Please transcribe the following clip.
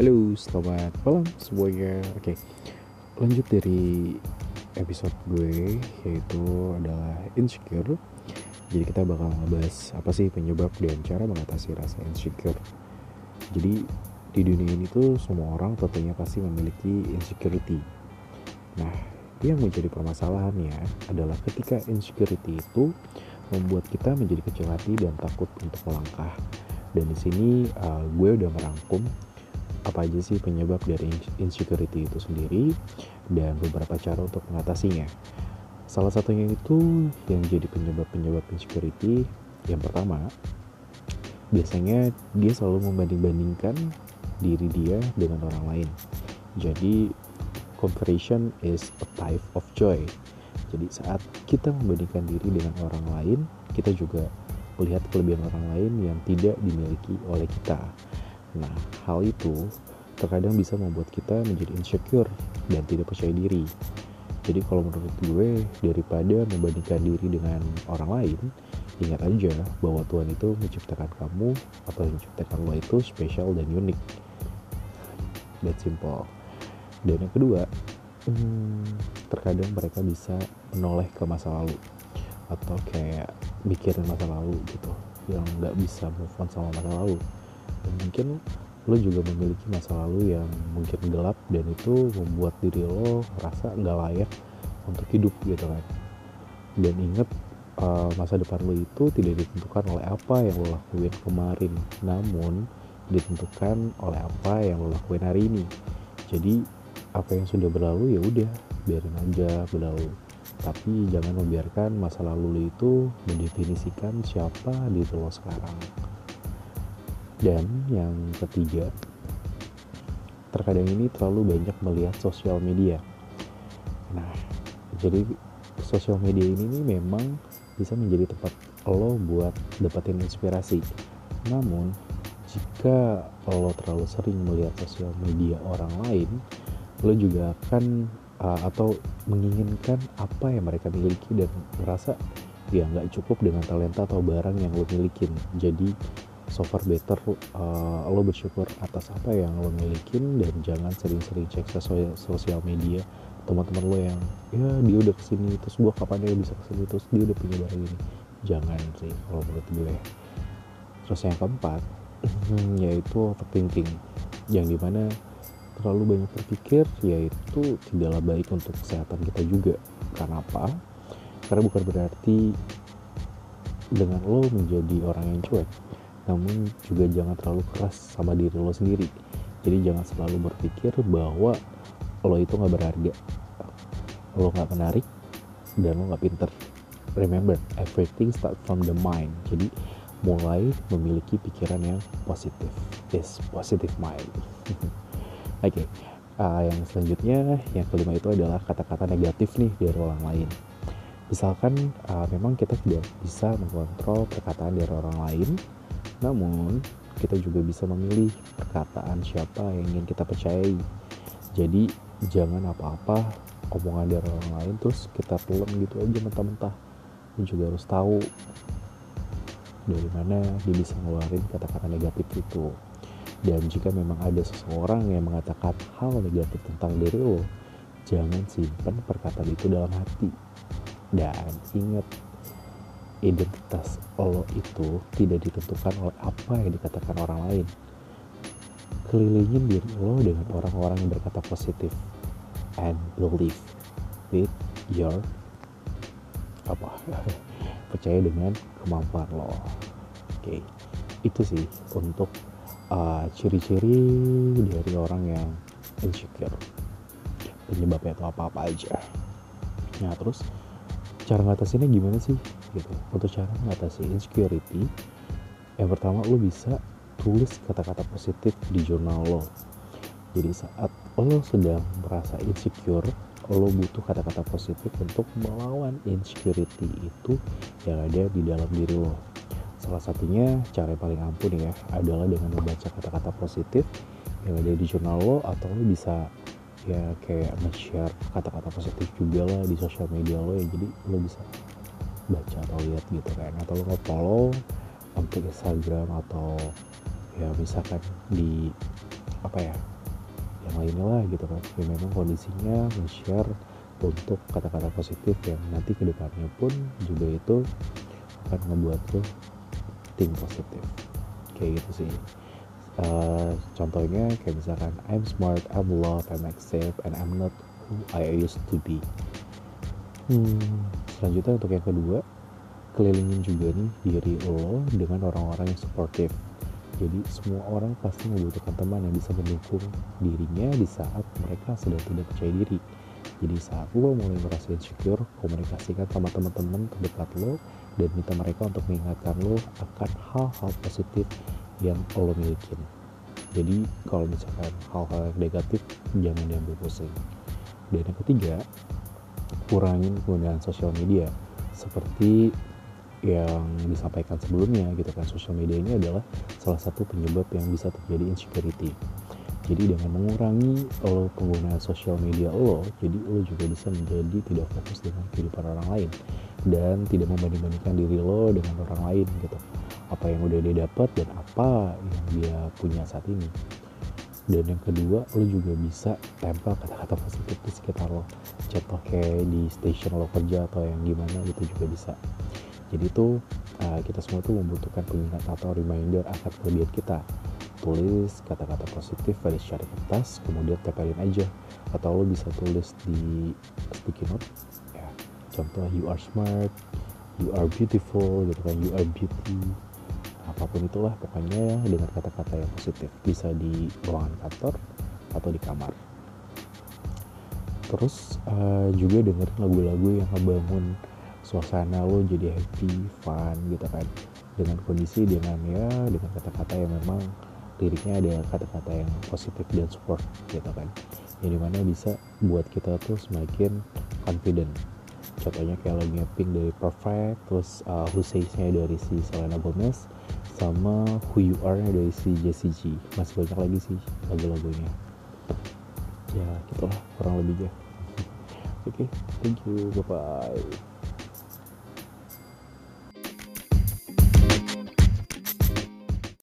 Halo, selamat malam semuanya. Oke, lanjut dari episode gue yaitu adalah insecure. Jadi kita bakal ngebahas apa sih penyebab dan cara mengatasi rasa insecure. Jadi di dunia ini tuh semua orang tentunya pasti memiliki insecurity. Nah, yang menjadi permasalahannya adalah ketika insecurity itu membuat kita menjadi kecil hati dan takut untuk melangkah. Dan di sini uh, gue udah merangkum apa aja sih penyebab dari insecurity itu sendiri dan beberapa cara untuk mengatasinya. Salah satunya itu yang jadi penyebab-penyebab insecurity yang pertama biasanya dia selalu membanding-bandingkan diri dia dengan orang lain. Jadi comparison is a type of joy. Jadi saat kita membandingkan diri dengan orang lain, kita juga melihat kelebihan orang lain yang tidak dimiliki oleh kita. Nah, hal itu terkadang bisa membuat kita menjadi insecure dan tidak percaya diri. Jadi kalau menurut gue, daripada membandingkan diri dengan orang lain, ingat aja bahwa Tuhan itu menciptakan kamu atau menciptakan lo itu spesial dan unik. That simple. Dan yang kedua, hmm, terkadang mereka bisa menoleh ke masa lalu atau kayak mikirin masa lalu gitu yang nggak bisa move on sama masa lalu dan mungkin lo juga memiliki masa lalu yang mungkin gelap dan itu membuat diri lo rasa nggak layak untuk hidup gitu kan. Dan inget uh, masa depan lo itu tidak ditentukan oleh apa yang lo lakuin kemarin namun ditentukan oleh apa yang lo lakuin hari ini. Jadi apa yang sudah berlalu ya udah biarin aja berlalu. Tapi jangan membiarkan masa lalu lo itu mendefinisikan siapa diri lo sekarang dan yang ketiga, terkadang ini terlalu banyak melihat sosial media. Nah, jadi sosial media ini nih memang bisa menjadi tempat lo buat dapetin inspirasi. Namun, jika lo terlalu sering melihat sosial media orang lain, lo juga akan uh, atau menginginkan apa yang mereka miliki dan merasa ya nggak cukup dengan talenta atau barang yang lo milikin. Jadi so far better uh, lo bersyukur atas apa yang lo milikin dan jangan sering-sering cek sosial, media. Teman-teman lo yang ya dia udah ke sini terus gua kapan dia bisa ke sini terus dia udah punya barang ini. Jangan sih kalau menurut gue. Terus yang keempat yaitu overthinking yang di mana terlalu banyak berpikir yaitu tidaklah baik untuk kesehatan kita juga. Karena apa? Karena bukan berarti dengan lo menjadi orang yang cuek namun juga jangan terlalu keras sama diri lo sendiri. Jadi jangan selalu berpikir bahwa lo itu nggak berharga. Lo nggak menarik dan lo nggak pinter. Remember everything start from the mind. Jadi mulai memiliki pikiran yang positif. Is positive mind. Oke okay. uh, yang selanjutnya yang kelima itu adalah kata-kata negatif nih dari orang lain. Misalkan uh, memang kita tidak bisa mengontrol perkataan dari orang lain namun, kita juga bisa memilih perkataan siapa yang ingin kita percayai. Jadi, jangan apa-apa omongan dari orang lain terus kita telan gitu aja mentah-mentah. Ini juga harus tahu dari mana dia bisa ngeluarin kata-kata negatif itu. Dan jika memang ada seseorang yang mengatakan hal negatif tentang diri lo, jangan simpan perkataan itu dalam hati. Dan ingat, identitas lo itu tidak ditentukan oleh apa yang dikatakan orang lain. Kelilingin diri lo dengan orang-orang yang berkata positif and believe with your apa percaya dengan kemampuan lo. Oke, okay. itu sih untuk uh, ciri-ciri uh, dari orang yang insecure. Penyebabnya itu apa-apa aja. Nah terus cara ngatasinnya gimana sih? Gitu. Untuk cara mengatasi insecurity yang pertama lo bisa tulis kata-kata positif di jurnal lo. Jadi saat lo sedang merasa insecure lo butuh kata-kata positif untuk melawan insecurity itu yang ada di dalam diri lo. Salah satunya cara paling ampuh ya adalah dengan membaca kata-kata positif yang ada di jurnal lo atau lo bisa ya kayak nge-share kata-kata positif juga lah di sosial media lo ya. Jadi lo bisa baca atau lihat gitu kan. Atau lo nge-follow untuk Instagram atau ya misalkan di apa ya yang lainnya lah gitu kan. Ya memang kondisinya nge-share untuk kata-kata positif yang nanti ke depannya pun juga itu akan membuat lo think positif. Kayak gitu sih. Uh, contohnya kayak misalkan I'm smart, I'm loved, I'm accept, and I'm not who I used to be. Hmm, selanjutnya untuk yang kedua kelilingin juga nih diri lo dengan orang-orang yang supportive. Jadi semua orang pasti membutuhkan teman yang bisa mendukung dirinya di saat mereka sedang tidak percaya diri. Jadi saat lo mulai merasa insecure komunikasikan sama teman-teman terdekat lo dan minta mereka untuk mengingatkan lo akan hal-hal positif yang lo miliki jadi kalau misalkan hal-hal negatif jangan diambil pusing. Dan yang ketiga kurangin penggunaan sosial media. Seperti yang disampaikan sebelumnya gitu kan sosial media ini adalah salah satu penyebab yang bisa terjadi insecurity. Jadi dengan mengurangi lo penggunaan sosial media lo jadi lo juga bisa menjadi tidak fokus dengan kehidupan orang lain. Dan tidak membanding-bandingkan diri lo dengan orang lain gitu. Apa yang udah dia dapat dan apa yang dia punya saat ini dan yang kedua lo juga bisa tempel kata-kata positif di sekitar lo. Contoh kayak di station lo kerja atau yang gimana gitu juga bisa. Jadi tuh uh, kita semua tuh membutuhkan pengingat atau reminder akan kelebihan kita. Tulis kata-kata positif pada secara kertas kemudian tempelin aja. Atau lo bisa tulis di sticky note ya. Contoh you are smart you are beautiful gitu kan. You are beauty apa pun itulah pokoknya dengan kata-kata yang positif. Bisa di ruangan kantor atau di kamar. Terus uh, juga dengerin lagu-lagu yang ngebangun suasana lo jadi happy fun gitu kan. Dengan kondisi dengan ya dengan kata-kata yang memang liriknya ada kata-kata yang positif dan support gitu kan. Yang di mana bisa buat kita tuh semakin confident. Contohnya kayak lagunya Pink dari Perfect terus uh, Who Says-nya dari si Selena Gomez sama Who You Are dari si Jessie G. Masih banyak lagi sih lagu-lagunya. Ya gitulah kurang lebihnya oke okay, thank you bye bye